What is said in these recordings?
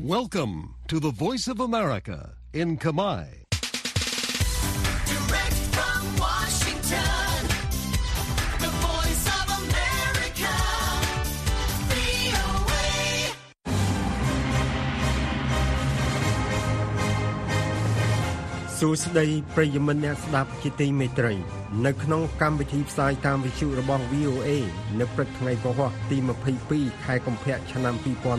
Welcome to the Voice of America in Kamai. Direct from Washington, the voice of America, VOA. សួស្តីប្រិយមិត្តអ្នកស្ដាប់ជាទីមេត្រី នៅក្នុងកម្មវិធីផ្សាយតាមវិទ្យុរបស់ VOA នៅព្រឹកថ្ងៃពហុទី22ខែកុម្ភៈឆ្នាំ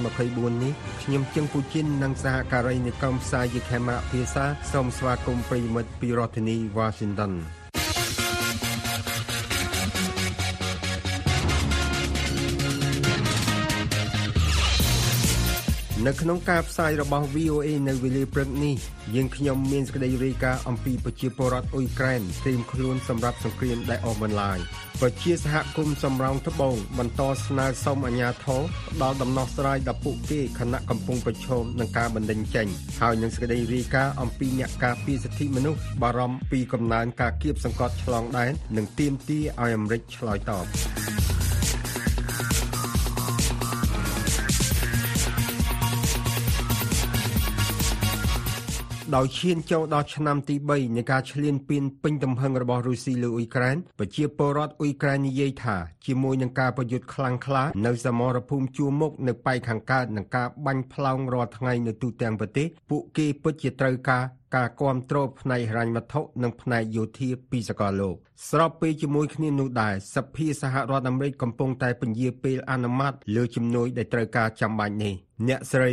2024នេះខ្ញុំជឹងពូជីននិងសហការីនៃកម្មផ្សាយយខេមរៈភាសាសូមស្វាគមន៍ប្រិយមិត្តពីរដ្ឋធានី Washington នៅក្នុងការផ្សាយរបស់ VOA នៅវេលាព្រឹកនេះយើងខ្ញុំមានសេចក្តីរាយការណ៍អំពីប្រជាពលរដ្ឋអ៊ុយក្រែនត្រៀមខ្លួនសម្រាប់សង្គ្រាមដែលអូសបន្លាយប្រជាសហគមន៍សំរោងត្បូងបន្តស្នើសុំអាជ្ញាធរផ្ដល់ដំណោះស្រាយដល់ពួកគេខណៈកំពុងប្រឈមនឹងការបណ្តេញចេញហើយនឹងសេចក្តីរាយការណ៍អំពីអ្នកការពារសិទ្ធិមនុស្សបារម្ភពីកំណើនការគៀបសង្កត់ឆ្លងដែននិងទាមទារឲ្យអាមេរិកឆ្លើយតប ដោយឈានចូលដល់ឆ្នាំទី3នៃការឈ្លានពានពេញទំហឹងរបស់រុស្ស៊ីលើអ៊ុយក្រែនប្រជាពលរដ្ឋអ៊ុយក្រែននិយាយថាជាមួយនឹងការប្រយុទ្ធខ្លាំងក្លានៅសមរភូមិជួរមុខនៅប៉ែកខាងកើតនិងការបាញ់ផ្លោងរាល់ថ្ងៃនៅទូទាំងប្រទេសពួកគេពិតជាត្រូវការការគ្រប់គ្រងផ្នែកហិរញ្ញវត្ថុនិងផ្នែកយោធាពីសកលលោកស្របពេលជាមួយគ្នានោះដែរសភាសហរដ្ឋអាមេរិកកំពុងតែពន្យាពេលអនុម័តលើជំនួយដែលត្រូវការចាំបាច់នេះអ្នកស្រី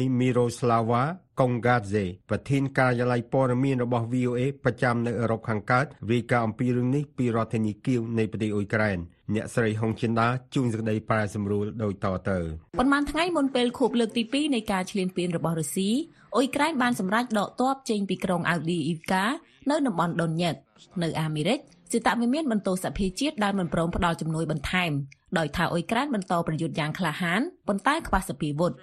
Miroslava Kongadze ប្រធានការិយាល័យព័ត៌មានរបស់ VOA ប្រចាំនៅអឺរ៉ុបខាងកើតរាយការណ៍អំពីរឿងនេះពីរដ្ឋធានីគៀវនៃប្រទេសអ៊ុយក្រែនអ្នកស្រីហុងចិនដាជួនសេចក្តីប្រែសម្រួលដូចតទៅប៉ុន្មានថ្ងៃមុនពេលខួបលើកទី2នៃការឈ្លានពានរបស់រុស្ស៊ីអ៊ុយក្រែនបានសម្រេចដកទ័ពចេញពីក្រុងអាវឌីអ៊ីវកានៅតំបន់ដុនញឹកនៅអាមេរិកសេតវិមានបន្ទោសភាជាតិដែលមិនព្រមផ្ដល់ជំនួយបន្ថែមដោយថាអ៊ុយក្រែនបន្តប្រយុទ្ធយ៉ាងក្លាហានប៉ុន្តែខ្វះសភាវុធ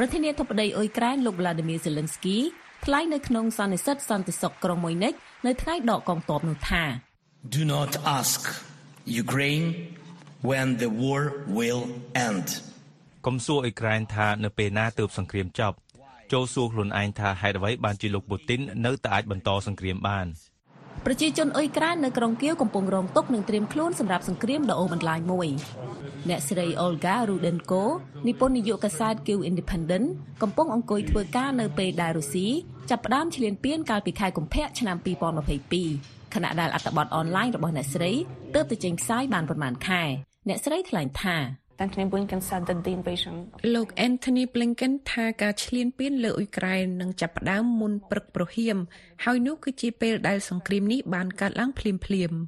ប្រធានាធិបតីអ៊ុយក្រែនលោក Vladimir Zelensky ថ្លែងនៅក្នុងសន្និសីទសន្តិសុខក្រុងមុយនិកនៅថ្ងៃដកកងទ័ពនោះថា Do not ask Ukraine when the war will end. កុំសួរអ៊ុយក្រែនថានៅពេលណាទើបសង្គ្រាមចប់ចូលសួរខ្លួនឯងថាហេតុអ្វីបានជាលោកពូទីននៅតែអាចបន្តសង្គ្រាមបាន ប្រជាជនអ៊ុយក្រែននៅក្រុងគៀវកំពុងរងទុក្ខនិងត្រៀមខ្លួនសម្រាប់សង្គ្រាមដ៏អូសបន្លាយមួយអ្នកស្រី Olga Rudenko និពន្ធនាយកកាសែត Kyiv Independent កំពុងអង្គុយធ្វើការនៅពេលដែលរុស្ស៊ីចាប់ផ្ដើមឈ្លានពានកាលពីខែកុម្ភៈឆ្នាំ2022ខណៈដែលអត្ថបទអនឡាញរបស់អ្នកស្រីទើបតែចេញផ្សាយបានប្រមាណខែអ្នកស្រីថ្លែងថា Anthony Blinken said that the invasion លោក Anthony Blinken ថាការឈ្លានពានលើអ៊ុយក្រែននឹងចាប់ផ្ដើមមុនព្រឹកព្រហៀមហើយនោះគឺជាពេលដែលសង្គ្រាមនេះបានកើតឡើងភ្លាមៗ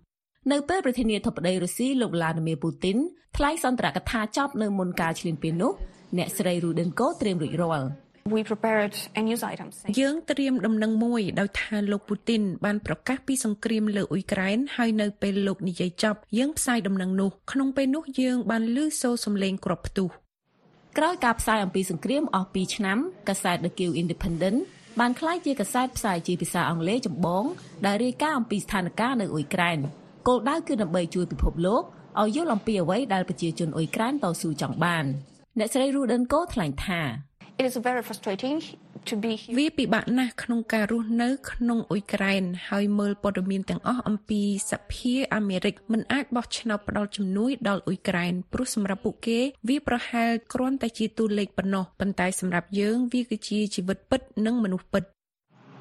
នៅពេលប្រធានាធិបតីរុស្ស៊ីលោក Vladimir Putin ថ្លែងសន្ទរកថាចប់នៅមុនការឈ្លានពាននោះអ្នកស្រី Rudenko ត្រៀមរួចរាល់ we prepared a news item saying យើងត្រៀមដំណឹងមួយដោយថាលោកពូទីនបានប្រកាសពីសង្គ្រាមលើអ៊ុយក្រែនហើយនៅពេលលោកនិយាយចប់យើងផ្សាយដំណឹងនោះក្នុងពេលនោះយើងបានឮសូរសំឡេងគ្រាប់ផ្ទុះក្រោយការផ្សាយអំពីសង្គ្រាមអស់2ឆ្នាំកាសែត The Kyiv Independent បានក្លាយជាកាសែតផ្សាយជាភាសាអង់គ្លេសចម្បងដែលរាយការណ៍អំពីស្ថានភាពនៅអ៊ុយក្រែនគោលដៅគឺដើម្បីជួយពិភពលោកឲ្យយល់អំពីអ្វីដែលប្រជាជនអ៊ុយក្រែនតស៊ូចង់បានអ្នកស្រី Rudenko ថ្លែងថា it is very frustrating to be here វាពិបាកណាស់ក្នុងការរស់នៅ ក្នុងអ៊ុយក្រែន ហើយមើលព័ត៌មានទាំងអស់អំពីសភាអាមេរិកមិនអាចបោះឆ្នោតផ្ដល់ជំនួយដល់អ៊ុយក្រែនព្រោះសម្រាប់ពួកគេវាប្រហែលគ្រាន់តែជាតួលេខប៉ុណ្ណោះប៉ុន្តែសម្រាប់យើងវាគឺជាជីវិតពិតនិងមនុស្សពិត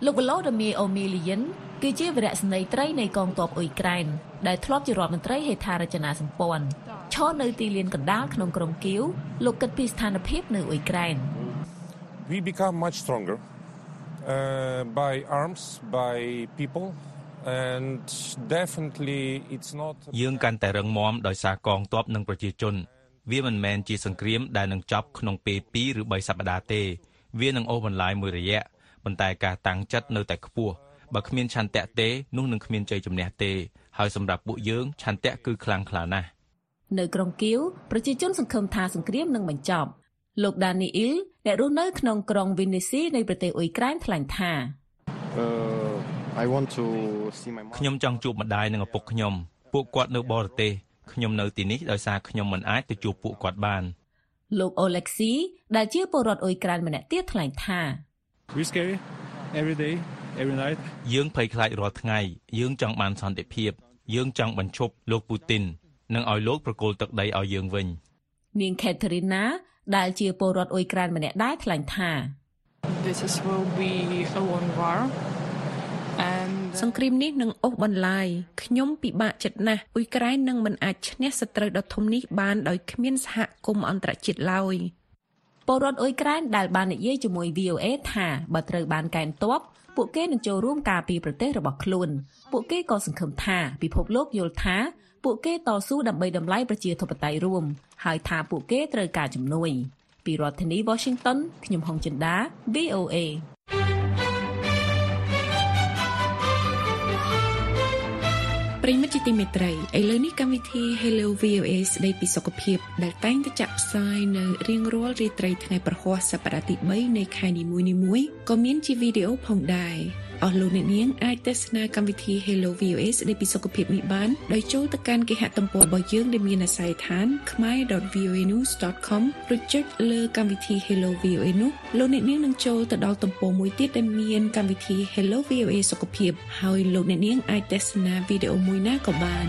លោក Volodymyr Ozymyshyn គឺជាវីរៈសេនីយ៍ត្រីនៃកងទ័ពអ៊ុយក្រែនដែលធ្លាប់ជារដ្ឋមន្ត្រីហេដ្ឋារចនាសម្ព័ន្ធឈរនៅទីលានកណ្ដាលក្នុងក្រុងគៀវលោកគិតពីស្ថានភាពនៅអ៊ុយក្រែន we become much stronger uh, by arms, by people, and definitely it's not. យើងកាន់តែរឹងមាំដោយសារកងទ័ពនិងប្រជាជន វាមិនមែនជាសង្គ្រាមដែលនឹងចប់ក្នុងពេល2ឬ3សប្តាហ៍ទេ វានឹងអូសបន្លាយមួយរយៈប៉ុន្តែការតាំងចិត្តនៅតែខ្ពស់បើគ្មានឆន្ទៈទេនោះនឹងគ្មានជ័យជំនះទេហើយសម្រាប់ពួកយើងឆន្ទៈគឺខ្លាំងក្លាណាស់នៅក្រុងគៀវប្រជាជនសង្ឃឹមថាសង្គ្រាមនឹងបញ្ចប់ លោក Dani Il អ្នករស់នៅក្នុងក្រុង Vinnytsia នៃប្រទេសអ៊ុយក្រែនថ្លែងថា Uh, I want to see my mom ខ្ញុំចង់ជួបម្ដាយនិងឪពុកខ្ញុំពួកគាត់នៅបរទេសខ្ញុំនៅទីនេះដោយសារខ្ញុំមិនអាចទៅជួបពួកគាត់បានលោកអូឡេកស៊ីដែលជាពលរដ្ឋអ៊ុយក្រែនម្នាក់ទៀតថ្លែងថា We scary every day, every night. យើងភ័យខ្លាចរាល់ថ្ងៃយើងចង់បានសន្តិភាព យើងចង់បញ្ឈប់លោកពូទីននិងឲ្យលោកប្រគល់ទឹកដីឲ្យយើងវិញ នាង Katerina ដែលជាពលរដ្ឋអ៊ុយក្រែនម្នាក់ដែរថ្លែងថា This is will be a one war. And សង្គ្រាមនេះនឹងអូសបន្លាយខ្ញុំពិបាកចិត្តណាស់អ៊ុយក្រែននឹងមិនអាចឈ្នះសត្រូវដ៏ធំនេះបានដោយគ្មានសហគមន៍អន្តរជាតិឡើយពលរដ្ឋអ៊ុយក្រែនដែលបាននិយាយជាមួយ VOA ថាបើត្រូវបានកែនទ័ពពួកគេនឹងចូលរួមការពារប្រទេសរបស់ខ្លួន ពួកគេក៏សង្ឃឹមថាពិភពលោកយល់ថា ពួកគេតស៊ូដើម្បីតម្លៃប្រជាធិបតេយ្យរួមហើយថាពួកគេត្រូវការជំនួយពីរដ្ឋធានី Washington ខ្ញុំហុងចិន្តា VOA ប្រិមិត្តជាទីមេត្រីឥឡូវនេះកម្មវិធី Hello VOA ស្ដីពីសុខភាព ដែលតែងតែចាក់ផ្សាយនៅរៀងរាល់រាត្រីថ្ងៃប្រហ័សសប្តាហ៍ទី3នៃខែនីមួយៗក៏មានជាវីដេអូផងដែរ អស់លោកអ្នកនាងអាចទស្សនាកម្មវិធី Hello VOA ស្ដីពីសុខភាពនេះបានដោយចូលទៅកាន់គេហទំព័ររបស់យើងដែលមានអាស័យដ្ឋាន khmer.voanews.com ឬចុចលើកម្មវិធី Hello VOA នោះលោកអ្នកនាងនឹងចូលទៅដល់ទំព័រមួយទៀតដែលមានកម្មវិធី Hello VOA សុខភាពហើយលោកអ្នកនាងអាចទស្សនាវីដេអូមួយណាក៏បាន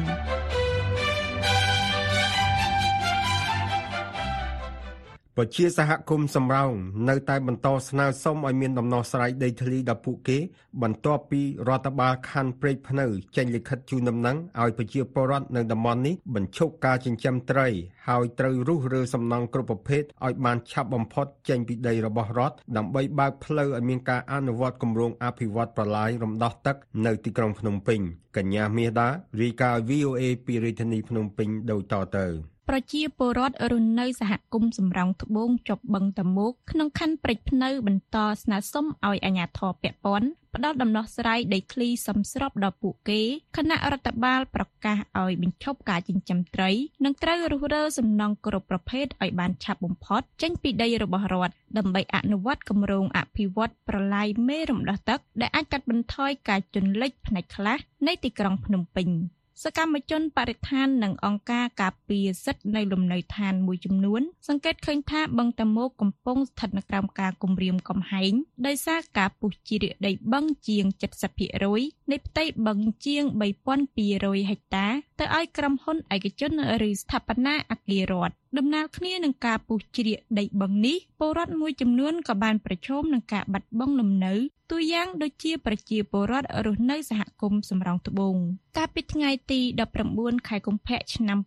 ប្រជាសហគមន៍សំរោងនៅតែបន្តស្នើសុំឲ្យមានដំណោះស្រាយដីធ្លីដល់ពួកគេ បន្ទាប់ពីរដ្ឋបាលខណ្ឌព្រែកភ្នៅចេញលិខិតជូនដំណឹងឲ្យប្រជាពលរដ្ឋនៅតំបន់នេះបញ្ឈប់ការចិញ្ចឹមត្រីហើយត្រូវរុះរើសំណង់គ្រប់ប្រភេទឲ្យបានឆាប់បំផុតចេញពីដីរបស់រដ្ឋដើម្បីបើកផ្លូវឲ្យមានការអនុវត្តគម្រោងអភិវឌ្ឍប្រឡាយរំដោះទឹកនៅទីក្រុងភ្នំពេញកញ្ញាមាសដារាយការណ៍ VOA ពីរាជធានីភ្នំពេញដូចតទៅ ប្រជាពលរដ្ឋរស់នៅសហគមន៍សំរោងត្បូងជាប់បឹងតមោកក្នុងខណ្ឌព្រែកភ្នៅបន្តស្នើសុំឲ្យអាជ្ញាធរពាក់ព័ន្ធផ្ដល់ដំណោះស្រាយដីធ្លីសមស្របដល់ពួកគេគណៈរដ្ឋបាលប្រកាសឲ្យបញ្ឈប់ការចិញ្ចឹមត្រី និងត្រូវរុះរើសំណង់គ្រប់ប្រភេទឲ្យបានឆាប់បំផុតចេញពីដីរបស់រដ្ឋដើម្បីអនុវត្តគម្រោងអភិវឌ្ឍប្រឡាយមេរំដោះទឹកដែលអាចកាត់បន្ថយការជន់លិចផ្នែកខ្លះនៃទីក្រុងភ្នំពេញ។ សកម្មជនបរិស្ថាននិងអង្គការការពារសិទ្ធិនៅលំនៅឋានមួយចំនួន សង្កេតឃើញថាបឹងតមោកកំពុងស្ថិតនៅក្រោមការគំរាមកំហែងដោយសារការពុះជ្រៀកដីបឹងជាង70%នៃផ្ទៃបឹងជាង3200ហិកតាទៅឲ្យក្រុមហ៊ុនឯកជនឬស្ថាបនាអគាររដ្ឋដំណើរគ្នានឹងការពុះជ្រៀកដីបឹងនេះពលរដ្ឋមួយចំនួនក៏បានប្រឈមនឹងការបាត់បង់លំនៅទូយ៉ាងដូចជាប្រជាពលរដ្ឋរស់នៅសហគមន៍សំរោងត្បូងកាលពីថ្ងៃទី19ខែកុម្ភៈឆ្នាំ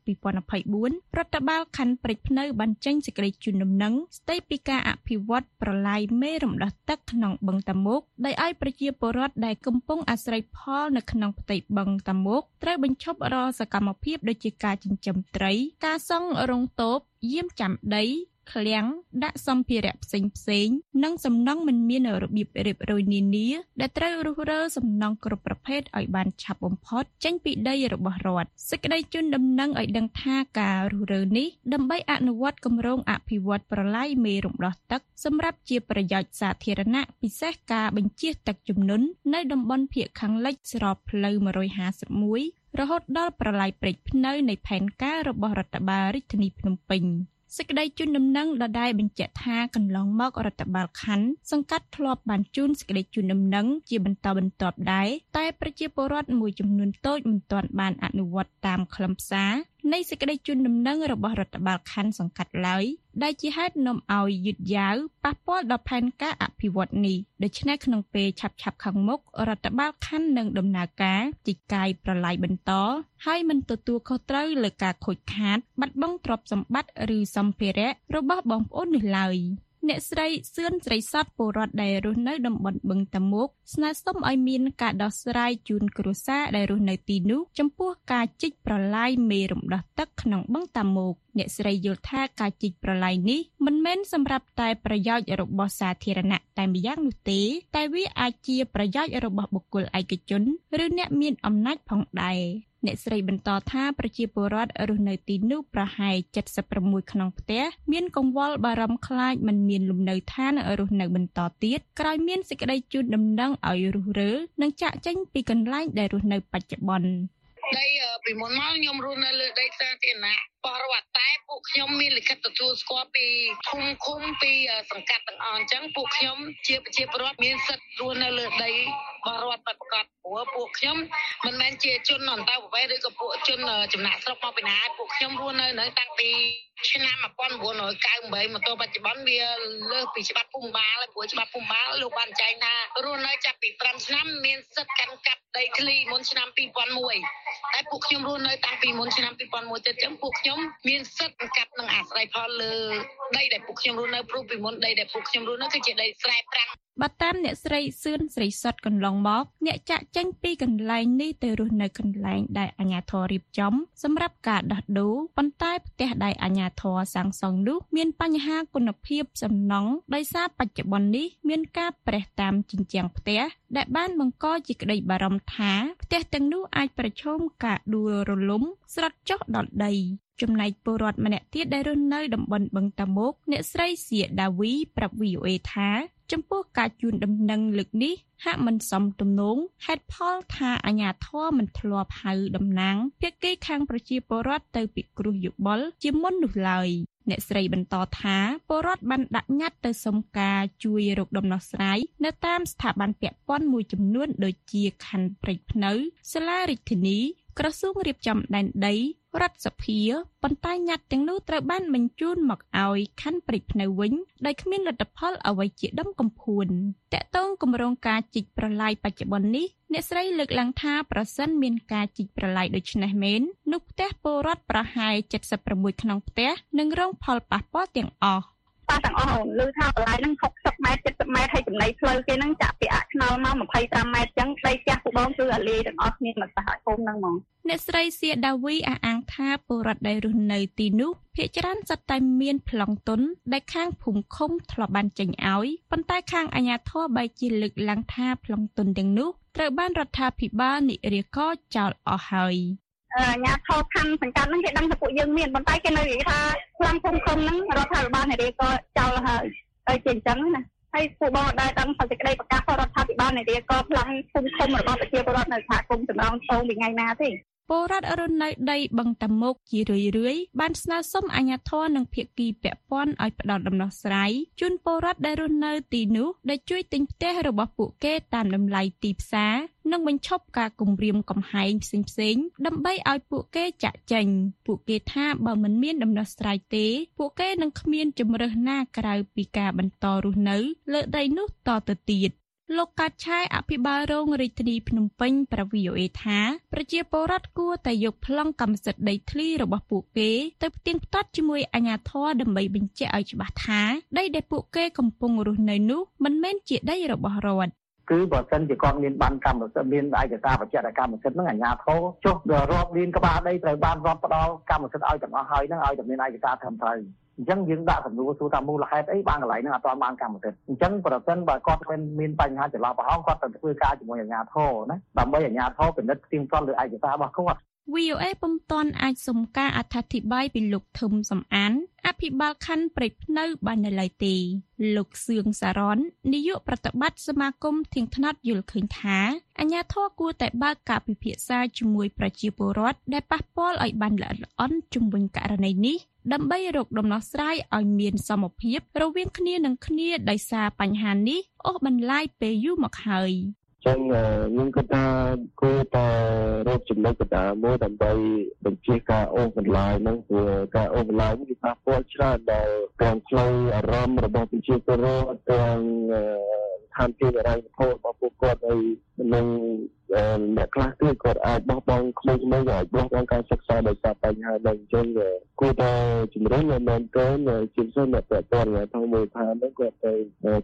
2024រដ្ឋបាលខណ្ឌព្រែកភ្នៅបានចេញសេចក្តីជូនដំណឹងស្តីពីការអភិវឌ្ឍប្រឡាយមេរំដោះទឹកក្នុងបឹងតាមុកដោយឲ្យប្រជាពលរដ្ឋដែលកំពុងអាស្រ័យផលនៅក្នុងផ្ទៃបឹងតាមុកត្រូវបញ្ឈប់រាល់សកម្មភាពដូចជាការចិញ្ចឹមត្រីការសង់រោងតូបយាមចាំដីឃ្លាំងដាក់សម្ភារៈផ្សេងផ្សេងនិងសំណង់មិនមានរបៀបរៀបរយនានាដែលត្រូវរុះរើសំណង់គ្រប់ប្រភេទឲ្យបានឆាប់បំផុតចេញពីដីរបស់រដ្ឋសេចក្តីជូនដំណឹងឲ្យដឹងថាការរុះរើនេះដើម្បីអនុវត្តគម្រោងអភិវឌ្ឍប្រឡាយមេរំដោះទឹកសម្រាប់ជាប្រយោជន៍សាធារណៈពិសេសការបញ្ជៀសទឹកជំនន់នៅតំបន់ភៀកខាងលិចស្របផ្លូវ151 រហូតដល់ប្រឡាយព្រែកភ្នៅនៃផែនការរបស់រដ្ឋបាលរាជធានីភ្នំពេញសេចក្តីជូនដំណឹងដដែលបញ្ជាក់ថាកន្លងមករដ្ឋបាលខណ្ឌសង្កាត់ធ្លាប់បានជូនសេចក្តីជូនដំណឹងជាបន្តបន្ទាប់ដែរតែប្រជាពលរដ្ឋមួយចំនួនតូចមិនទាន់បានអនុវត្តតាមខ្លឹមសារនៃសេចក្តីជូនដំណឹងរបស់រដ្ឋបាលខណ្ឌសង្កាត់ឡើយ ដែលជាហេតុនាំឲ្យយឺតយ៉ាវប៉ះពាល់ដល់ផែនការអភិវឌ្ឍនេះដូច្នេះក្នុងពេលឆាប់ឆាប់ខាងមុខរដ្ឋបាលខណ្ឌនឹងដំណើរការជីកាយប្រឡាយបន្តហើយមិនទទួលខុសត្រូវលើការខូចខាតបាត់បង់ទ្រព្យសម្បត្តិឬសម្ភារៈរបស់បងប្អូននេះឡើយ។ អ្នកស្រីសឿនស្រីសតពលរដ្ឋដែលរស់នៅតំបន់បឹងតាមុកស្នើសុំឲ្យមានការដោះស្រាយជូនគ្រួសារដែលរស់នៅទីនោះចំពោះការជីកប្រឡាយមេរំដោះទឹកក្នុងបឹងតាមុកអ្នកស្រីយល់ថាការជីកប្រឡាយនេះមិនមែនសម្រាប់តែប្រយោជន៍របស់សាធារណៈតែម្យ៉ាងនោះទេ តែវាអាចជាប្រយោជន៍របស់បុគ្គលឯកជន ឬអ្នកមានអំណាចផងដែរ អ្នកស្រីបន្តថាប្រជាពលរដ្ឋរស់នៅទីនោះប្រហែល76ក្នុងផ្ទះមានកង្វល់បារម្ភខ្លាចមិនមានលំនៅឋានរស់នៅបន្តទៀតក្រោយមានសេចក្តីជូនដំណឹងឲ្យរុះរើនិងចាក់ចេញពីកន្លែងដែលរស់នៅបច្ចុប្បន្នដីពីមុនមកខ្ញុំរស់នៅលើដីសាធារណៈ បរិវត្តតែពួកខ្ញុំមានលិខិតទទួលស្គាល់ពីឃុំឃុំពីសង្កាត់ទាំងអស់អញ្ចឹងពួកខ្ញុំជាប្រជាពលរដ្ឋមានសិទ្ធិរស់នៅលើដីបរិវត្តប្រកបព្រោះពួកខ្ញុំមិនមែនជាជនអន្តោប្រវេសន៍ឬក៏ពួកជនចំណាក់ស្រុកមកពីណាពួកខ្ញុំរស់នៅនៅតាំងពីឆ្នាំ1998មកទល់បច្ចុប្បន្នវាលើសពីច្បាប់ភូមិបាលហើយព្រោះច្បាប់ភូមិបាលលោកបានចែងថារស់នៅចាប់ពី5ឆ្នាំមានសិទ្ធិកាន់កាប់ដីធ្លីមុនឆ្នាំ2001តែពួកខ្ញុំរស់នៅតាំងពីមុនឆ្នាំ2001ទៅអញ្ចឹងពួកខ្ញុំមានសិទ្ធិកាន់កាប់និងអាស្រ័យផលលើដីដែលពួកខ្ញុំរស់នៅព្រោះពីមុនដីដែលពួកខ្ញុំរស់នៅគឺជាដីស្រែប្រាំងបើតាមអ្នកស្រីសឿនស្រីសុតកន្លងមកអ្នកចាក់ចេញពីកន្លែងនេះទៅរស់នៅកន្លែងដែលអាជ្ញាធររៀបចំសម្រាប់ការដោះដូរប៉ុន្តែផ្ទះដែលអាជ្ញាធរសាងសង់នោះមានបញ្ហាគុណភាពសំណង់ដោយសារបច្ចុប្បន្ននេះមានការប្រេះតាមជញ្ជាំងផ្ទះ ដែលបានបង្កជាក្តីបារម្ភថាផ្ទះទាំងនោះអាចប្រឈមការដួលរលំស្រុតចុះដល់ដី ចំណែកពលរដ្ឋម្នាក់ទៀតដែលរស់នៅតំបន់បឹងតាមុកអ្នកស្រីសៀដាវីប្រាប់ VOA ថាចំពោះការជូនដំណឹងលើកនេះហាក់មិនសមទំនងហេតុផលថាអាញាធរមិនធ្លាប់ហៅតំណាងភាគីខាងប្រជាពលរដ្ឋទៅពិគ្រោះយោបល់ជាមុននោះឡើយ អ្នកស្រីបន្តថាពលរដ្ឋបានដាក់ញត្តិទៅសុំការជួយរកដំណោះស្រាយនៅតាមស្ថាប័នពាក់ព័ន្ធមួយចំនួនដូចជាខណ្ឌព្រែកភ្នៅសាលារាជធានីក្រសួងរៀបចំដែនដី រដ្ឋសភាប៉ុន្តែញត្តិទាំងនោះត្រូវបានបញ្ជូនមកឲ្យខណ្ឌព្រែកភ្នៅវិញដោយគ្មានលទ្ធផលអ្វីជាដុំកំភួនតកតងគម្រោងការជីកប្រឡាយបច្ចុប្បន្ននេះអ្នកស្រីលើកឡើងថាប្រសិនមានការជីកប្រឡាយដូចនេះមែននោះផ្ទះពលរដ្ឋប្រហែល76ក្នុងផ្ទះនឹងរងផលប៉ះពាល់ទាំងអស់ ប៉ះទាំងអស់ឮថាបន្លាយហ្នឹង60ម៉ែត្រ70ម៉ែត្រហើយចំណីផ្លូវគេហ្នឹងចាក់ពីអាខ្នល់មក25ម៉ែត្រចឹងដីផ្ទះពូបងគឺអាលាយទាំងអស់គ្នាមកសហគមន៍ហ្នឹងហ្មងអ្នកស្រីសៀដាវីអះអាងថាពលរដ្ឋដែលរស់នៅទីនោះភ្នាក់ច្រើនសុទ្ធតែមានប្លង់ទុនដែលខាងភូមិឃុំធ្លាប់បានចេញឲ្យប៉ុន្តែខាងអាជ្ញាធរបែរជាលើកឡើងថាប្លង់ទុនទាំងនោះត្រូវបានរដ្ឋាភិបាលនិរាកោចោលអស់ហើយ អាញាធរខណ្ឌសង្កាត់ហ្នឹងគេដឹងថាពួកយើងមានប៉ុន្តែគេនៅនិយាយថាខ្លាំងភូមិឃុំហ្នឹងរដ្ឋាភិបាលនារីក៏ចោលហើយហើយជាអញ្ចឹងណាហើយពួកបងដែរដឹងថាសេចក្តីប្រកាសរបស់រដ្ឋាភិបាលនារីក៏ខ្លាំងភូមិឃុំរបស់ប្រជាពលរដ្ឋនៅសហគមន៍ចម្រងតងពីថ្ងៃណាទេ ពលរដ្ឋរស់នៅដីបឹងតាមុកជារឿយរឿយៗបានស្នើសុំអាជ្ញាធរនិងភាគីពាក់ព័ន្ធឲ្យផ្ដល់ដំណោះស្រាយជូនពលរដ្ឋដែលរស់នៅទីនោះដែលជួយទិញផ្ទះរបស់ពួកគេតាមតម្លៃទីផ្សារនិងបញ្ឈប់ការគំរាមកំហែងផ្សេងៗដើម្បីឲ្យពួកគេចាក់ចេញពួកគេថាបើមិនមានដំណោះស្រាយទេ ពួកគេនឹងគ្មានជំរើសណាក្រៅពីការបន្តរស់នៅ លើដីនោះតទៅទៀត លោកកាត់ឆាយអភិបាលរងរាជធានីភ្នំពេញប្រវីអូអេថាប្រជាពលរដ្ឋគួរតែយកប្លង់កម្មសិទ្ធិដីធ្លីរបស់ពួកគេទៅផ្ទៀងផ្ទាត់ជាមួយអាជ្ញាធរដើម្បីបញ្ជាក់ឲ្យច្បាស់ថាដីដែលពួកគេកំពុងរស់នៅនោះមិនមែនជាដីរបស់រដ្ឋគឺបើសិនជាគាត់មានបានកម្មសិទ្ធិមានឯកសារបញ្ជាក់ថាកម្មសិទ្ធិហ្នឹងអាជ្ញាធរចុះរាប់លានក្បាលដីត្រូវបានរាប់ផ្ដល់កម្មសិទ្ធិឲ្យទាំងអស់ហើយហ្នឹងឲ្យតែមានឯកសារត្រឹមត្រូវ អញ្ចឹងយើងដាក់សំណួរសួរថាមូលហេតុអីបានកន្លែងហ្នឹងអត់ទាន់បានកម្មសិទ្ធិអញ្ចឹងប្រសិនបើគាត់មានមានបញ្ហាចន្លោះប្រហោងគាត់ទៅធ្វើការជាមួយអាជ្ញាធរណាដើម្បីអាជ្ញាធរពិនិត្យផ្ទៀងផ្ទាត់លើឯកសាររបស់គាត់ VOA ពុំទាន់អាចសុំការអត្ថាធិប្បាយពីលោកធឹមសំអាន អភិបាលខណ្ឌព្រែកភ្នៅបាននៅឡើយទេលោកសឿងសារ៉ននាយកប្រតិបត្តិសមាគមធៀងថ្នត់យល់ឃើញថាអាជ្ញាធរគួរតែបើកការពិភាក្សាជាមួយប្រជាពលរដ្ឋដែលប៉ះពាល់ឲ្យបានល្អិតល្អន់ជំវិញករណីនេះដើម្បីរកដំណោះស្រាយឲ្យមានសមភាពរវាងគ្នានឹងគ្នាដោយសារបញ្ហានេះអូសបន្លាយពេលយូរមកហើយ ចឹងខ្ញុំគិតថាគួរតែរកចំណុចកណ្ដាលមួយដើម្បីបញ្ជាការអូសបន្លាយហ្នឹងព្រោះការអូសបន្លាយនេះវាប៉ះពាល់ច្រើនដល់ទាំងផ្លូវអារម្មណ៍របស់ប្រជាពលរដ្ឋទាំងឋានភាពរ៉ៃវត្ថុរបស់ពួកគាត់ហើយនឹង អ្នកខ្លះទៀតគាត់អាចបោះបង់ក្មេងៗអាចបោះបង់ការសិក្សាដោយសារបញ្ហានេះអញ្ចឹងគួរតែជំរុញឲ្យមែនទែនជាពិសេសអ្នកពាក់ព័ន្ធថាមូលដ្ឋានហ្នឹងគាត់ទៅ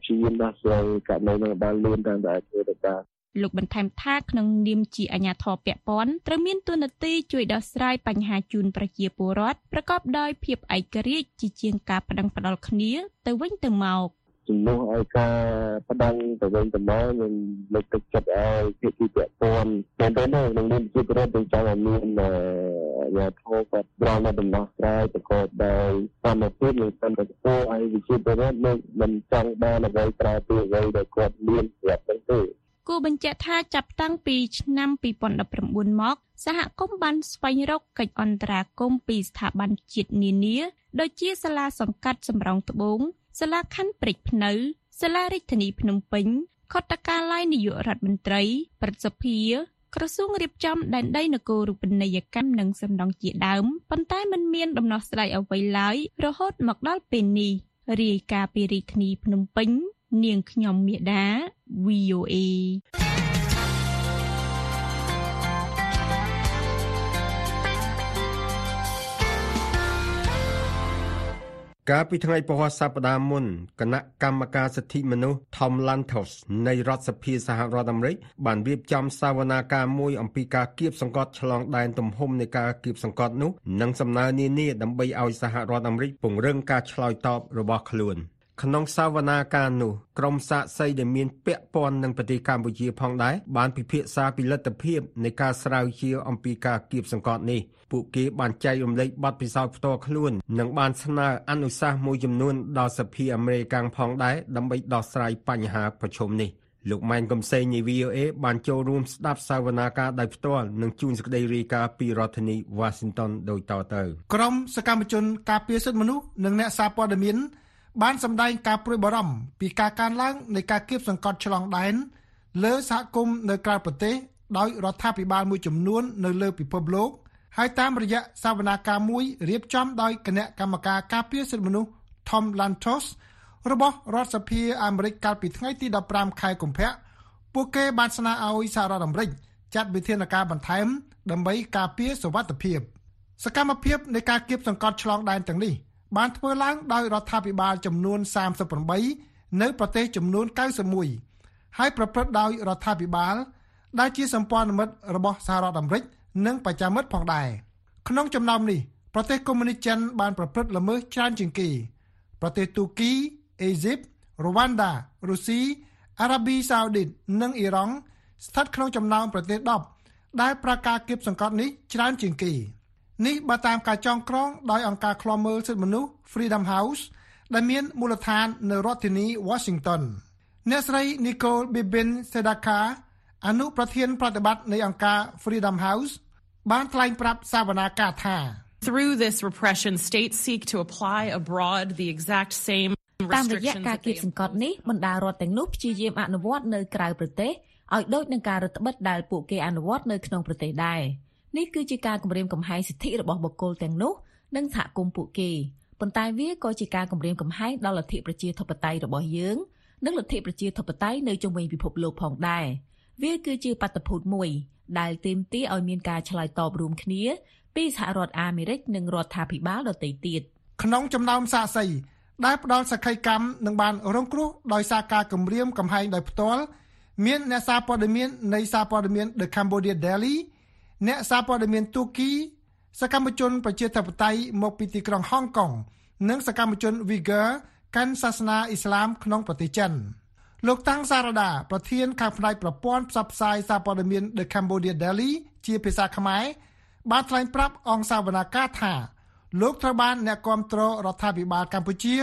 ព្យាយាមដោះស្រាយករណីនេះបានលឿនតាមដែលអាចធ្វើទៅបានលោកបន្ថែមថាក្នុងនាមជាអាជ្ញាធរពាក់ព័ន្ធត្រូវមានទួនាទីជួយដោះស្រាយបញ្ហាជូនប្រជាពលរដ្ឋប្រកបដោយភាពឯករាជ្យជាជាងការប្តឹងផ្តល់គ្នាទៅវិញទៅមក ជំនួសឲ្យការប្តឹងទៅវិញទៅមកខ្ញុំលើកទឹកចិត្តឲ្យភាគីពាក់ព័ន្ធមែនទេក្នុងនាមជាប្រវត្តិទាំងចង់ឲ្យមានអាជ្ញាធរគាត់ប្រមដំណោះស្រាយប្រកបដោយសមភាពនិងសន្តិភាពឲ្យវិជាពលរដ្ឋមិនមិនចង់បានអ្វីក្រៅពីអ្វីដែលគាត់មានស្រាប់ហ្នឹងទេគួរបញ្ជាក់ថាចាប់តាំងពីឆ្នាំ2019មកសហគមន៍បានស្វែងរកកិច្ចអន្តរាគមន៍ពីស្ថាប័នជាតិនានា ដូចជាសាលាសង្កាត់សំរោងត្បូង សាលាខណ្ឌព្រែកភ្នៅសាលារាជធានីភ្នំពេញខុទ្ទកាល័យនាយករដ្ឋមន្ត្រី ប្រសិទ្ធិក្រសួងរៀបចំដែនដីនគររូបនីយកម្មនិងសំណង់ជាដើមប៉ុន្តែมันមានដំណោះស្រាយអ្វីឡើយរហូតមកដល់ពេលនេះរាយការណ៍ពីរាជធានីភ្នំពេញ នាងខ្ញុំមេដា VOA កាលពីថ្ងៃពហុសប្តាហ៍មុនគណៈកម្មការសិទ្ធិមនុស្ស Tom Lantos នៃរដ្ឋសភាសហរដ្ឋអាមេរិកបានរៀបចំសវនាការមួយអំពីការគៀបសង្កត់ឆ្លងដែនទំហំនៃការគៀបសង្កត់នោះនិងសំណើនានាដើម្បីឲ្យសហរដ្ឋអាមេរិកពង្រឹងការឆ្លើយតបរបស់ខ្លួន។ ក្នុងសវនាការនោះក្រុមសាកសីដែលមានពាក់ព័ន្ធនឹងប្រទេសកម្ពុជាផងដែរបានពិភាក្សាពីលទ្ធភាពនៃការស្រាវជ្រាវអំពីការគៀបសង្កត់នេះពួកគេបានចែករំលែកបទពិសោធន៍ផ្ទាល់ខ្លួន និងបានស្នើអនុសាសន៍មួយចំនួនដល់សភាអាមេរិកផងដែរដើម្បីដោះស្រាយបញ្ហាប្រឈមនេះលោកម៉ែនកំសែងនៃ VOA បានចូលរួមស្ដាប់សវនាការដោយផ្ទាល់និងជួនសេចក្តីរាយការណ៍ពីរដ្ឋធានី Washington ដូចតទៅ ក្រុមសកម្មជនការពារសិទ្ធិមនុស្សនិងអ្នកសារព័ត៌មាន បានសម្ដែងការព្រួយបារម្ភពីការកើនឡើងនៃការគៀបសង្កត់ឆ្លងដែនលើសហគមន៍នៅក្រៅប្រទេសដោយរដ្ឋាភិបាលមួយចំនួននៅលើពិភពលោកហើយតាមរយៈសវនាការមួយរៀបចំដោយគណៈកម្មការការពារសិទ្ធិមនុស្ស Tom Lantos របស់រដ្ឋសភាអាមេរិកកាលពីថ្ងៃទី15ខែកុម្ភៈពួកគេបានស្នើឲ្យសហរដ្ឋអាមេរិកចាត់វិធានការបន្ថែមដើម្បីការពារសុវត្ថិភាព សកម្មភាពនៃការគៀបសង្កត់ឆ្លងដែនទាំងនេះ បានធ្វើឡើងដោយរដ្ឋាភិបាលចំនួន38នៅប្រទេសចំនួន91ហើយប្រព្រឹត្តដោយរដ្ឋាភិបាល ដែលជាសម្ព័ន្ធមិត្តរបស់សហរដ្ឋអាមេរិកនិងបច្ចាមិត្តផងដែរក្នុងចំណោមនេះប្រទេសកុម្មុយនីសចិនបានប្រព្រឹត្តល្មើសច្រើនជាងគេ ប្រទេសទូគីអេស៊ីបរ៉ូវ៉ាន់ដារុស្ស៊ីអារ៉ាប៊ីសាអូឌីតនិងអ៊ីរ៉ង់ស្ថិតក្នុងចំណោមប្រទេស10ដែលប្រកាសគៀបសង្កត់នេះច្រើនជាងគេ។ នេះបើតាមការចងក្រងដោយអង្គការឃ្លាំមើលសិទ្ធិមនុស្ស Freedom House ដែលមានមូលដ្ឋាននៅរដ្ឋធានី Washington អ្នកស្រី Nicole Bibin Sedaka អនុប្រធានប្រតិបត្តិនៃអង្គការ Freedom House បានថ្លែងប្រាប់សាវនាកាថា Through this repression states seek to apply abroad the exact same តាមរយៈការគៀបសង្កត់នេះបណ្ដារដ្ឋទាំងនោះព្យាយាមអនុវត្តនៅក្រៅប្រទេសឲ្យដូចនឹងការរដ្ឋបិទដែលពួកគេអនុវត្តនៅក្នុងប្រទេសដែរ។ នេះគឺជាការគម្រាមកំហែងសិទ្ធិរបស់បុគ្គលទាំងនោះនិងសហគមន៍ពួកគេប៉ុន្តែវាក៏ជាការគម្រាមកំហែងដល់លទ្ធិប្រជាធិបតេយ្យរបស់យើងនិងលទ្ធិប្រជាធិបតេយ្យនៅជុំវិញពិភពលោកផងដែរវាគឺជាបាតុភូតមួយ ដែលទាមទារឲ្យមានការឆ្លើយតបរួមគ្នា ពីសហរដ្ឋអាមេរិកនិងរដ្ឋាភិបាលដទៃទៀតក្នុងចំណោមសាកសីដែលផ្ដល់សក្ខីកម្មនឹងបានរងគ្រោះដោយសារការគម្រាមកំហែងដោយផ្ទាល់មានអ្នកសារព័ត៌មាននៃសារព័ត៌មាន The Cambodia Daily អ្នកសារព័ត៌មានទូគី សកម្មជនប្រជាធិបតេយ្យមកពីទីក្រុងហុងកុងនិងសកម្មជន Uyghur កាន់សាសនាអ៊ីស្លាមក្នុងប្រទេសចិនលោកតាំងសារដាប្រធានខាងផ្នែកប្រព័ន្ធផ្សព្វផ្សាយសារព័ត៌មាន The Cambodia Daily ជាភាសាខ្មែរបានថ្លែងប្រាប់អង្គសាវនាការថាលោកត្រូវបានអ្នកគ្រប់គ្រងរដ្ឋាភិបាលកម្ពុជា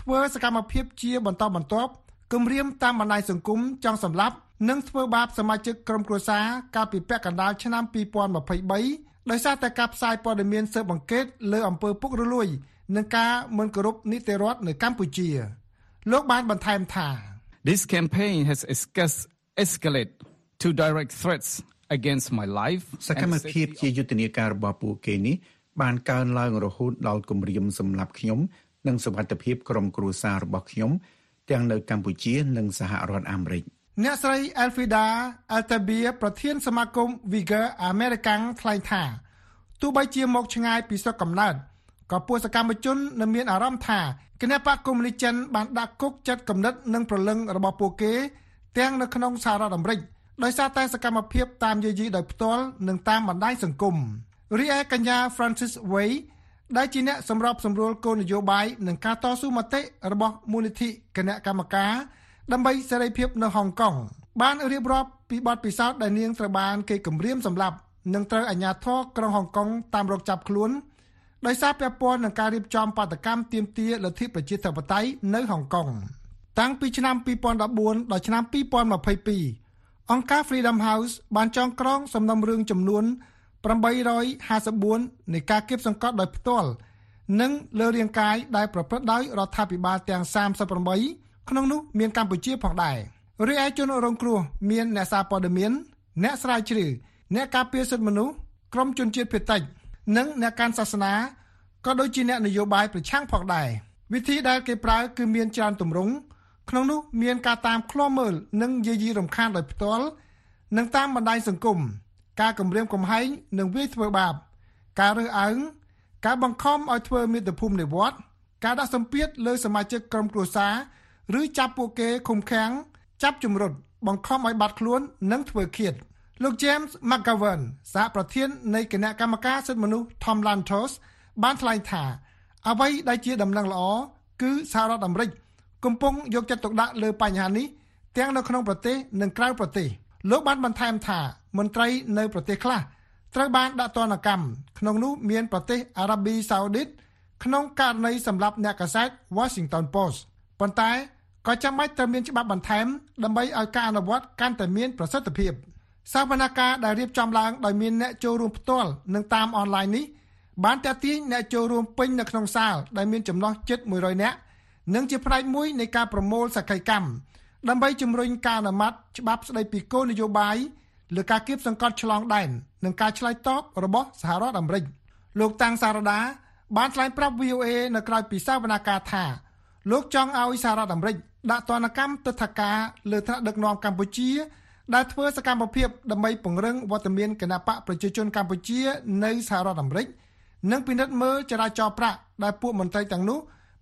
ធ្វើសកម្មភាពជាបន្តបន្ទាប់គម្រាមតាមបណ្ដាញសង្គមចង់សម្លាប់ និងធ្វើបាបសមាជិកក្រុមគ្រួសារកាលពីពាក់កណ្ដាលឆ្នាំ2023ដោយសារតែការផ្សាយព័ត៌មានស៊ើបអង្កេតលើអំពើពុករលួយនិងការមិនគោរពនីតិរដ្ឋនៅកម្ពុជា លោកបានបន្ថែមថា This campaign has escalated to direct threats against my life សកម្មភាពជាយុទ្ធនាការរបស់ពួកគេនេះបានកើនឡើងរហូតដល់គម្រាមសម្លាប់ខ្ញុំនិងសុវត្ថិភាពក្រុមគ្រួសាររបស់ខ្ញុំទាំងនៅកម្ពុជានិងសហរដ្ឋអាមេរិក។ អ្នកស្រី Elfida Altabia ប្រធានសមាគម Uyghur American ថ្លែងថាទោះបីជាមកឆ្ងាយពីស្រុកកំណើតក៏ពួកសកម្មជននៅមានអារម្មណ៍ថាគណបកកុម្មុយនីសចិនបានដាក់គុកចិត្តគំនិតនិងប្រលឹងរបស់ពួកគេ ទាំងនៅក្នុងសហរដ្ឋអាមេរិកដោយសារតែសកម្មភាពតាមយាយីដោយផ្ទាល់និងតាមបណ្ដាញសង្គមរីឯកញ្ញា Francis Wei ដែលជាអ្នកសម្របសម្រួលគោលនយោបាយនិងការតស៊ូមតិរបស់មូលនិធិគណៈកម្មការ ដើម្បីសេរីភាពនៅហុងកុងបានរៀបរាប់ពីបទពិសោធន៍ដែលនាងត្រូវបានគេគំរាមសម្លាប់និងត្រូវអាជ្ញាធរក្រុងហុងកុងតាមរកចាប់ខ្លួនដោយសារពាក់ព័ន្ធនឹងការរៀបចំបាតកម្មទាមទារលទ្ធិប្រជាធិបតេយ្យនៅហុងកុងតាំងពីឆ្នាំ2014ដល់ឆ្នាំ2022អង្គការ Freedom House បានចងក្រងសំណុំរឿងចំនួន854នៃការគៀបសង្កត់ដោយផ្ទាល់និងលើរាងកាយដែលប្រព្រឹត្តដោយរដ្ឋាភិបាលទាំង38 ក្នុងនោះមានកម្ពុជាផងដែររីឯជនរងគ្រោះមានអ្នកសារព័ត៌មានអ្នកស្រាវជ្រាវអ្នកការពារសិទ្ធិមនុស្សក្រមជនជាតិភាគតិច និងអ្នកកាន់សាសនាក៏ដូចជាអ្នកនយោបាយប្រឆាំងផងដែរវិធីដែលគេប្រើគឺមានច្រើនទម្រង់ក្នុងនោះមានការតាមឃ្លាំមើលនិងយាយីរំខានដោយផ្ទាល់និងតាមបណ្ដាញសង្គមការគម្រាមកំហែងនិងវាយធ្វើបាប ការរើសអើងការបង្ខំឲ្យធ្វើមាតុភូមិនិវត្តន៍ការដាក់សម្ពាធលើសមាជិកក្រុមគ្រួសារ ឬចាប់ពួកគេឃុំឃាំងចាប់ជំរុតបង្ខំឲ្យបាត់ខ្លួននិងធ្វើឃាតលោក James McGovern សហប្រធាននៃគណៈកម្មការសិទ្ធិមនុស្ស Tom Lantos បានថ្លែងថាអ្វីដែលជាដំណឹងល្អគឺសហរដ្ឋអាមេរិកកំពុងយកចិត្តទុកដាក់លើបញ្ហានេះទាំងនៅក្នុងប្រទេសនិងក្រៅប្រទេសលោកបានបន្ថែមថាមន្ត្រីនៅប្រទេសខ្លះត្រូវបានដាក់ទណ្ឌកម្មក្នុងនោះមានប្រទេសអារ៉ាប៊ីសាអូឌីតក្នុងករណីសម្រាប់អ្នកកាសែត Washington Post ប៉ុន្តែក៏ចាំបាច់ត្រូវមានច្បាប់បន្ថែមដើម្បីឲ្យការអនុវត្តកាន់តែមានប្រសិទ្ធភាពសវនកម្មដែលរៀបចំឡើងដោយមានអ្នកចូលរួមផ្ទាល់និងតាមអនឡាញនេះបានតាក់ទាញអ្នកចូលរួមពេញនៅក្នុងសាលដែលមានចំណុះជិត100នាក់និងជាផ្នែកមួយនៃការប្រមូលសក្ខីកម្មដើម្បីជំរុញការអនុម័តច្បាប់ស្តីពីគោលនយោបាយលើការគៀបសង្កត់ឆ្លងដែននិងការឆ្លើយតបរបស់សហរដ្ឋអាមេរិកលោកតាំងសារដាបានថ្លែងប្រាប់ VOA នៅក្រៅពីសវនកម្មថា លោកចង់ឲ្យសហរដ្ឋអាមេរិកដាក់ទណ្ឌកម្មទិដ្ឋាការលើថ្នាក់ដឹកនាំកម្ពុជា ដែលធ្វើសកម្មភាពដើម្បីពង្រឹងវត្តមានគណបកប្រជាជនកម្ពុជានៅសហរដ្ឋអាមេរិកនិងពិនិត្យមើលចរាចរណ៍ប្រាក់ដែលពួកមន្ត្រីទាំងនោះ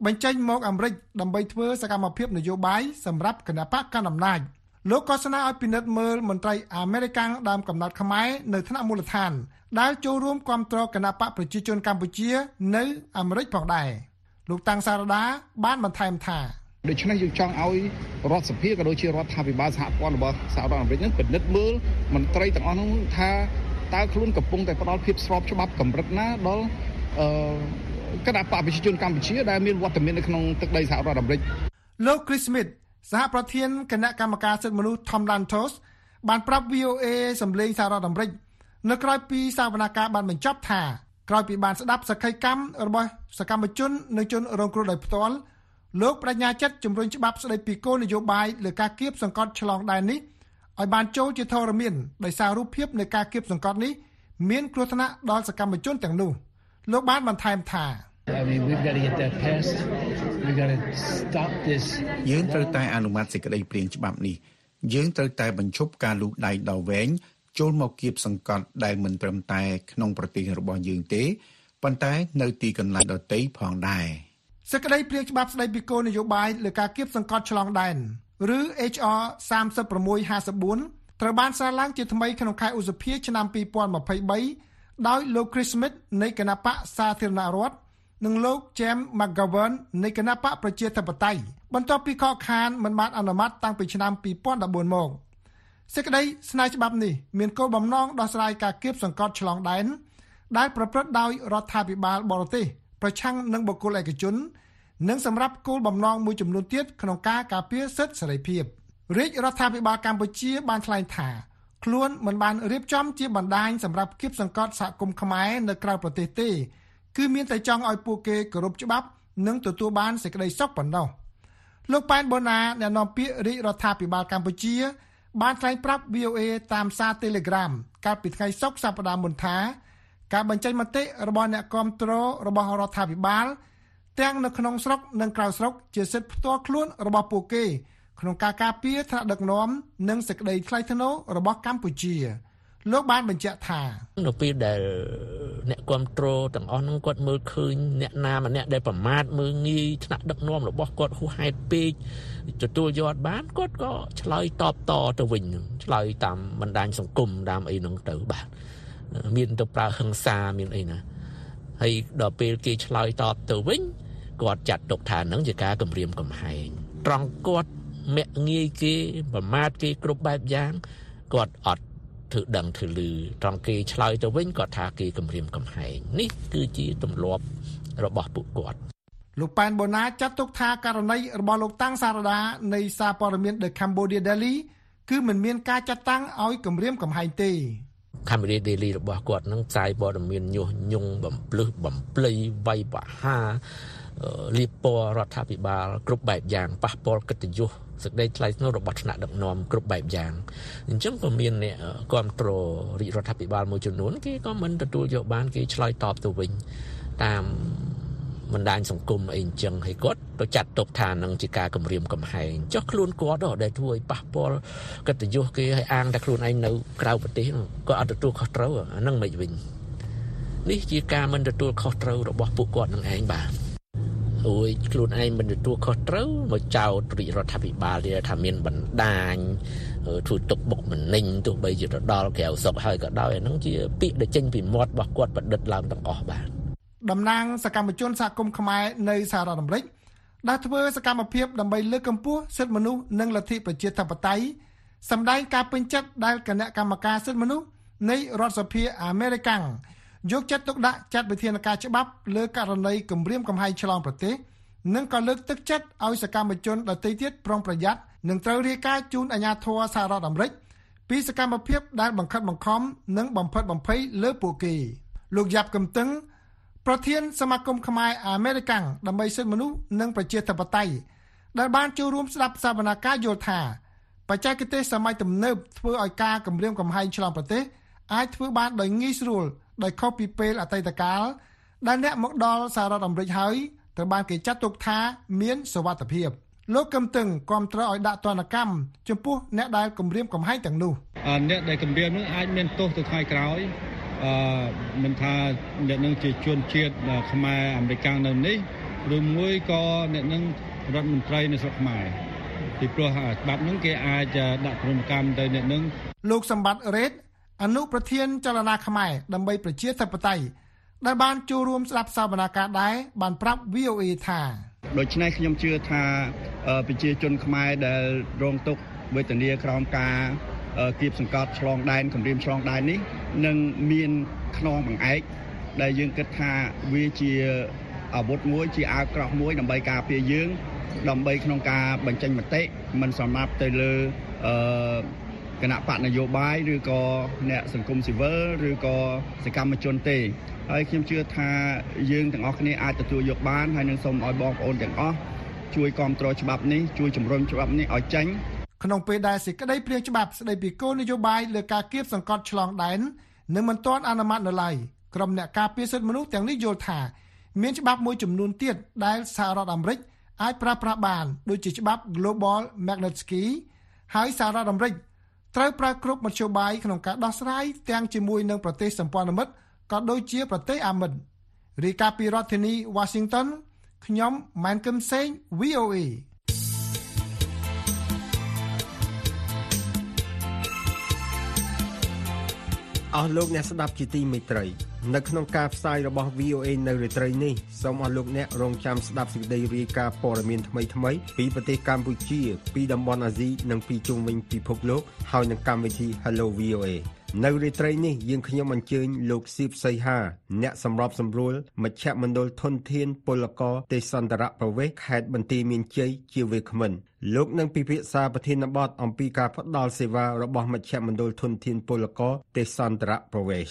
បញ្ចេញមកអាមេរិកដើម្បីធ្វើសកម្មភាពនយោបាយសម្រាប់គណបកកណ្ដាលអំណាចលោកក៏ស្នើឲ្យពិនិត្យមើលមន្ត្រីអាមេរិកដើមកំណត់ខ្មែរនៅថ្នាក់មូលដ្ឋានដែលចូលរួមគ្រប់គ្រងគណបកប្រជាជនកម្ពុជា នៅអាមេរិកផងដែរ លោកតាំងសារដាបានបន្ថែមថាដូច្នេះយើងចង់ឲ្យរដ្ឋសភាក៏ដូចជារដ្ឋាភិបាលសហព័ន្ធរបស់សហរដ្ឋអាមេរិកនឹងពិនិត្យមើលមន្ត្រីទាំងអស់នោះថាតើខ្លួនកំពុងតែផ្ដល់ភាពស្របច្បាប់កម្រិតណាដល់អឺគណៈបកប្រជាជនកម្ពុជាដែលមានវត្តមាននៅក្នុងទឹកដីសហរដ្ឋអាមេរិកលោក Chris Smith សហប្រធានគណៈកម្មការសិទ្ធិមនុស្ស Tom Lantos បានប្រាប់ VOA សម្លេងសហរដ្ឋអាមេរិកនៅក្រៅពីសវនកម្មបានបញ្ចប់ថា ក្រោយពីបានស្ដាប់សក្ខីកម្មរបស់សកម្មជននិងជនរងគ្រោះដោយផ្ទាល់លោកបញ្ញាចិត្តជំរុញច្បាប់ស្ដីពីគោលនយោបាយលើការគៀបសង្កត់ឆ្លងដែននេះឲ្យបានចូលជាធរមានដោយសាររូបភាពនៃការគៀបសង្កត់នេះមានគ្រោះថ្នាក់ដល់សកម្មជនទាំងនោះលោកបានបន្ថែមថា I mean we've got to get that passed. We got to stop this. យើងត្រូវតែអនុម័តសេចក្តីព្រាងច្បាប់នេះយើងត្រូវតែបញ្ឈប់ការលូកដៃដល់វែង ចូលមកគៀបសង្កត់ដែលមិនត្រឹមតែក្នុងប្រទេសរបស់យើងទេប៉ុន្តែនៅទីកន្លែងដទៃផងដែរសេចក្តីព្រាងច្បាប់ស្តីពីគោលនយោបាយលើការគៀបសង្កត់ឆ្លងដែនឬ HR 3654ត្រូវបានសារឡើងជាថ្មីក្នុងខែឧសភាឆ្នាំ2023ដោយលោក Chris Smith នៃគណៈបកសាធារណរដ្ឋនិងលោក James McGovern នៃគណៈបកប្រជាធិបតេយ្យបន្ទាប់ពីខកខានមិនបានអនុម័តតាំងពីឆ្នាំ2014មក សេចក្តីស្នើច្បាប់នេះមានគោលបំណងដោះស្រាយការគៀបសង្កត់ឆ្លងដែនដែលប្រព្រឹត្តដោយរដ្ឋាភិបាលបរទេសប្រឆាំងនឹងបុគ្គលឯកជន និងសម្រាប់គោលបំណងមួយចំនួនទៀតក្នុងការការពារសិទ្ធិសេរីភាពរាជរដ្ឋាភិបាលកម្ពុជាបានថ្លែងថាខ្លួនមិនបានរៀបចំជាបណ្ដាញសម្រាប់គៀបសង្កត់សហគមន៍ខ្មែរនៅក្រៅប្រទេសទេ គឺមានតែចង់ឲ្យពួកគេគោរពច្បាប់ និងទទួលបានសេចក្តីសុខប៉ុណ្ណោះលោកប៉ែនបូណាអ្នកនាំពាក្យរាជរដ្ឋាភិបាលកម្ពុជា បានថ្លែងប្រាប់ VOA តាមសារ Telegram កាលពីថ្ងៃសុក្រសប្តាហ៍មុនថា ការបញ្ចេញមតិរបស់អ្នកគាំទ្ររបស់រដ្ឋាភិបាលទាំងនៅក្នុងស្រុកនិងក្រៅស្រុកជាសិទ្ធិផ្ទាល់ខ្លួនរបស់ពួកគេ ក្នុងការការពារថ្នាក់ដឹកនាំនិងសេចក្តីថ្លៃថ្នូររបស់កម្ពុជាលោកបានបញ្ជាក់ថានៅពេលដែលអ្នកគ្រប់គ្រងទាំងអស់ហ្នឹងគាត់មើលឃើញអ្នកណាម្នាក់ដែលប្រមាថមើលងាយថ្នាក់ដឹកនាំរបស់គាត់ហួសហេតុពេក ទទួលយកបានគាត់ក៏ឆ្លើយតបតទៅវិញឆ្លើយតាមបណ្ដាញសង្គមតាមអីហ្នឹងទៅបាទមានទៅប្រើហិង្សាមានអីណាហើយដល់ពេលគេឆ្លើយតបទៅវិញគាត់ចាត់ទុកថានឹងជាការគំរាមកំហែងត្រង់គាត់មាក់ងាយគេប្រមាថគេគ្រប់បែបយ៉ាងគាត់អត់ធ្វើដឹងធ្វើលឺត្រង់គេឆ្លើយទៅវិញគាត់ថាគេគំរាមកំហែងនេះគឺជាទម្លាប់របស់ពួកគាត់ លោកប៉ែនបូណាចាត់ទុកថាករណីរបស់លោកតាំងសារដានៃសារព័ត៌មាន The Cambodia Daily គឺមិនមានការចាត់តាំងឲ្យគម្រាមកំហែងទេកាមេរ៉ា daily របស់គាត់នឹងផ្សាយព័ត៌មានញុះញង់បំភ្លឺបំភ្លៃវាយប្រហារលៀបពណ៌រដ្ឋាភិបាលគ្រប់បែបយ៉ាងប៉ះពាល់កិត្តិយសសេចក្តីថ្លៃថ្នូររបស់ថ្នាក់ដឹកនាំគ្រប់បែបយ៉ាងអញ្ចឹងក៏មានអ្នកគ្រប់គ្រងរាជរដ្ឋាភិបាលមួយចំនួនគេក៏មិនទទួលយកបានគេឆ្លើយតបទៅវិញតាម បណ្ដាញសង្គមអីអញ្ចឹងហើយគាត់ទៅចាត់ទុកថានឹងជាការគម្រាមកំហែងចុះខ្លួនគាត់ដែលធ្វើឲ្យប៉ះពាល់កិត្តិយសគេឲ្យអាងតែខ្លួនឯងនៅក្រៅប្រទេសគាត់អត់ទទួលខុសត្រូវអានឹងមិនវិញនេះជាការមិនទទួលខុសត្រូវរបស់ពួកគាត់នឹងឯងបាទអូយខ្លួនឯងមិនទទួលខុសត្រូវមកចោទរាជរដ្ឋាភិបាលទៀតថាមានបណ្ដាញធ្វើទុកបុកម្នេញទោះបីជាទៅដល់ក្រៅស្រុកហើយក៏ដោយអានឹងជាពាក្យដែលចេញពីមាត់របស់គាត់ប្រឌិតឡើងទាំងអស់បាទ តំណាងសកម្មជនសហគមន៍ខ្មែរនៅសហរដ្ឋអាមេរិកដែលធ្វើសកម្មភាពដើម្បីលើកកម្ពស់សិទ្ធិមនុស្សនិងលទ្ធិប្រជាធិបតេយ្យសម្ដែងការពេញចិត្តដែលគណៈកម្មការសិទ្ធិមនុស្សនៃរដ្ឋសភាអាមេរិកយកចិត្តទុកដាក់ចាត់វិធានការច្បាប់លើករណីគម្រាមកំហែងឆ្លងប្រទេសនិងក៏លើកទឹកចិត្តឲ្យសកម្មជនដទៃទៀតប្រុងប្រយ័ត្ននិងត្រូវរាយការណ៍ជូនអាជ្ញាធរសហរដ្ឋអាមេរិកពីសកម្មភាពដែលបង្ខិតបង្ខំនិងបំផិតបំភ័យលើពួកគេលោកយ៉ាប់កំតឹង ប្រធានសមាគមខ្មែរអាមេរិកាំងដើម្បីសិទ្ធិមនុស្សនិងប្រជាធិបតេយ្យដែលបានចូលរួមស្ដាប់សវនាការយល់ថាបច្ចេកទេសសម័យទំនើបធ្វើឲ្យការគម្រាមកំហែងឆ្លងប្រទេសអាចធ្វើបានដោយងាយស្រួលដោយខុសពីពេលអតីតកាលដែលអ្នកមកដល់សហរដ្ឋអាមេរិកហើយត្រូវបានគេចាត់ទុកថាមានសវត្ថភាពលោកកឹមតឹងគាំទ្រឲ្យដាក់ទណ្ឌកម្មចំពោះអ្នកដែលគម្រាមកំហែងទាំងនោះអ្នកដែលគម្រាមនោះអាចមានទោសទៅថ្ងៃក្រោយ អឺមិនថាអ្នកនឹងជាជនជាតិខ្មែរអាមេរិកនៅនេះឬមួយក៏អ្នកនឹងរដ្ឋមន្ត្រីនៅស្រុកខ្មែរពីព្រោះច្បាប់នឹងគេអាចដាក់ទណ្ឌកម្មទៅអ្នកនឹងលោកសម្បត្តិរ៉េតអនុប្រធានចលនាខ្មែរដើម្បីប្រជាធិបតេយ្យដែលបានចូលរួមស្ដាប់សវនាការដែរបានប្រាប់ VOA ថាដូច្នេះខ្ញុំជឿថាប្រជាជនខ្មែរដែលរងទុក្ខវេទនាក្រោមការ គៀបសង្កត់ឆ្លងដែនគម្រាមឆ្លងដែននេះនឹងមានខ្នងបង្អែកដែលយើងគិតថាវាជាអាវុធមួយជាអាវក្រោះមួយដើម្បីការពារយើងដើម្បីក្នុងការបញ្ចេញមតិមិនសម្រាប់ទៅលើអឺគណៈបកនយោបាយឬក៏អ្នកសង្គមស៊ីវិលឬក៏សកម្មជនទេហើយខ្ញុំជឿថាយើងទាំងអស់គ្នាអាចទទួលយកបានហើយនឹងសូមឲ្យបងប្អូនទាំងអស់ជួយគ្រប់គ្រងច្បាប់នេះជួយជំរុញច្បាប់នេះឲ្យចេញ ក្នុងពេលដែលសេចក្តីព្រាងច្បាប់ស្តីពីគោលនយោបាយលើការគៀបសង្កត់ឆ្លងដែននឹងមិនទាន់អនុម័តនៅឡើយក្រុមអ្នកការពារសិទ្ធិមនុស្សទាំងនេះយល់ថាមានច្បាប់មួយចំនួនទៀតដែលសហរដ្ឋអាមេរិកអាចប្រើប្រាស់បានដូចជាច្បាប់ Global Magnitsky ហើយសហរដ្ឋអាមេរិកត្រូវប្រើគ្រប់មធ្យោបាយក្នុងការដោះស្រាយទាំងជាមួយនឹងប្រទេសសម្ព័ន្ធមិត្តក៏ដូចជាប្រទេសអាមិតរីកាពីរដ្ឋធានី Washington ខ្ញុំម៉ែនកឹមសេង VOA អស់លោកអ្នកស្ដាប់ជាទីមេត្រី នៅក្នុងការផ្សាយរបស់ VOA នៅរាត្រីនេះសូមអស់លោកអ្នករងចាំស្ដាប់សេចក្តីរាយការណ៍ព័ត៌មានថ្មីៗពីប្រទេសកម្ពុជា ពីតំបន់អាស៊ីនិងពីជុំវិញពិភពលោកហើយនឹងកម្មវិធី Hello VOA នៅរាត្រីនេះយើងខ្ញុំអញ្ជើញលោកស៊ីបសីហា អ្នកសម្របសម្រួលមជ្ឈមណ្ឌលធនធានពលករទេសន្តរប្រវេសខេត្តបន្ទាយមានជ័យជាវាគ្មិនលោកនឹងពិភាក្សាប្រធានបទអំពីការផ្តល់សេវារបស់មជ្ឈមណ្ឌលធនធានពលករទេសន្តរប្រវេស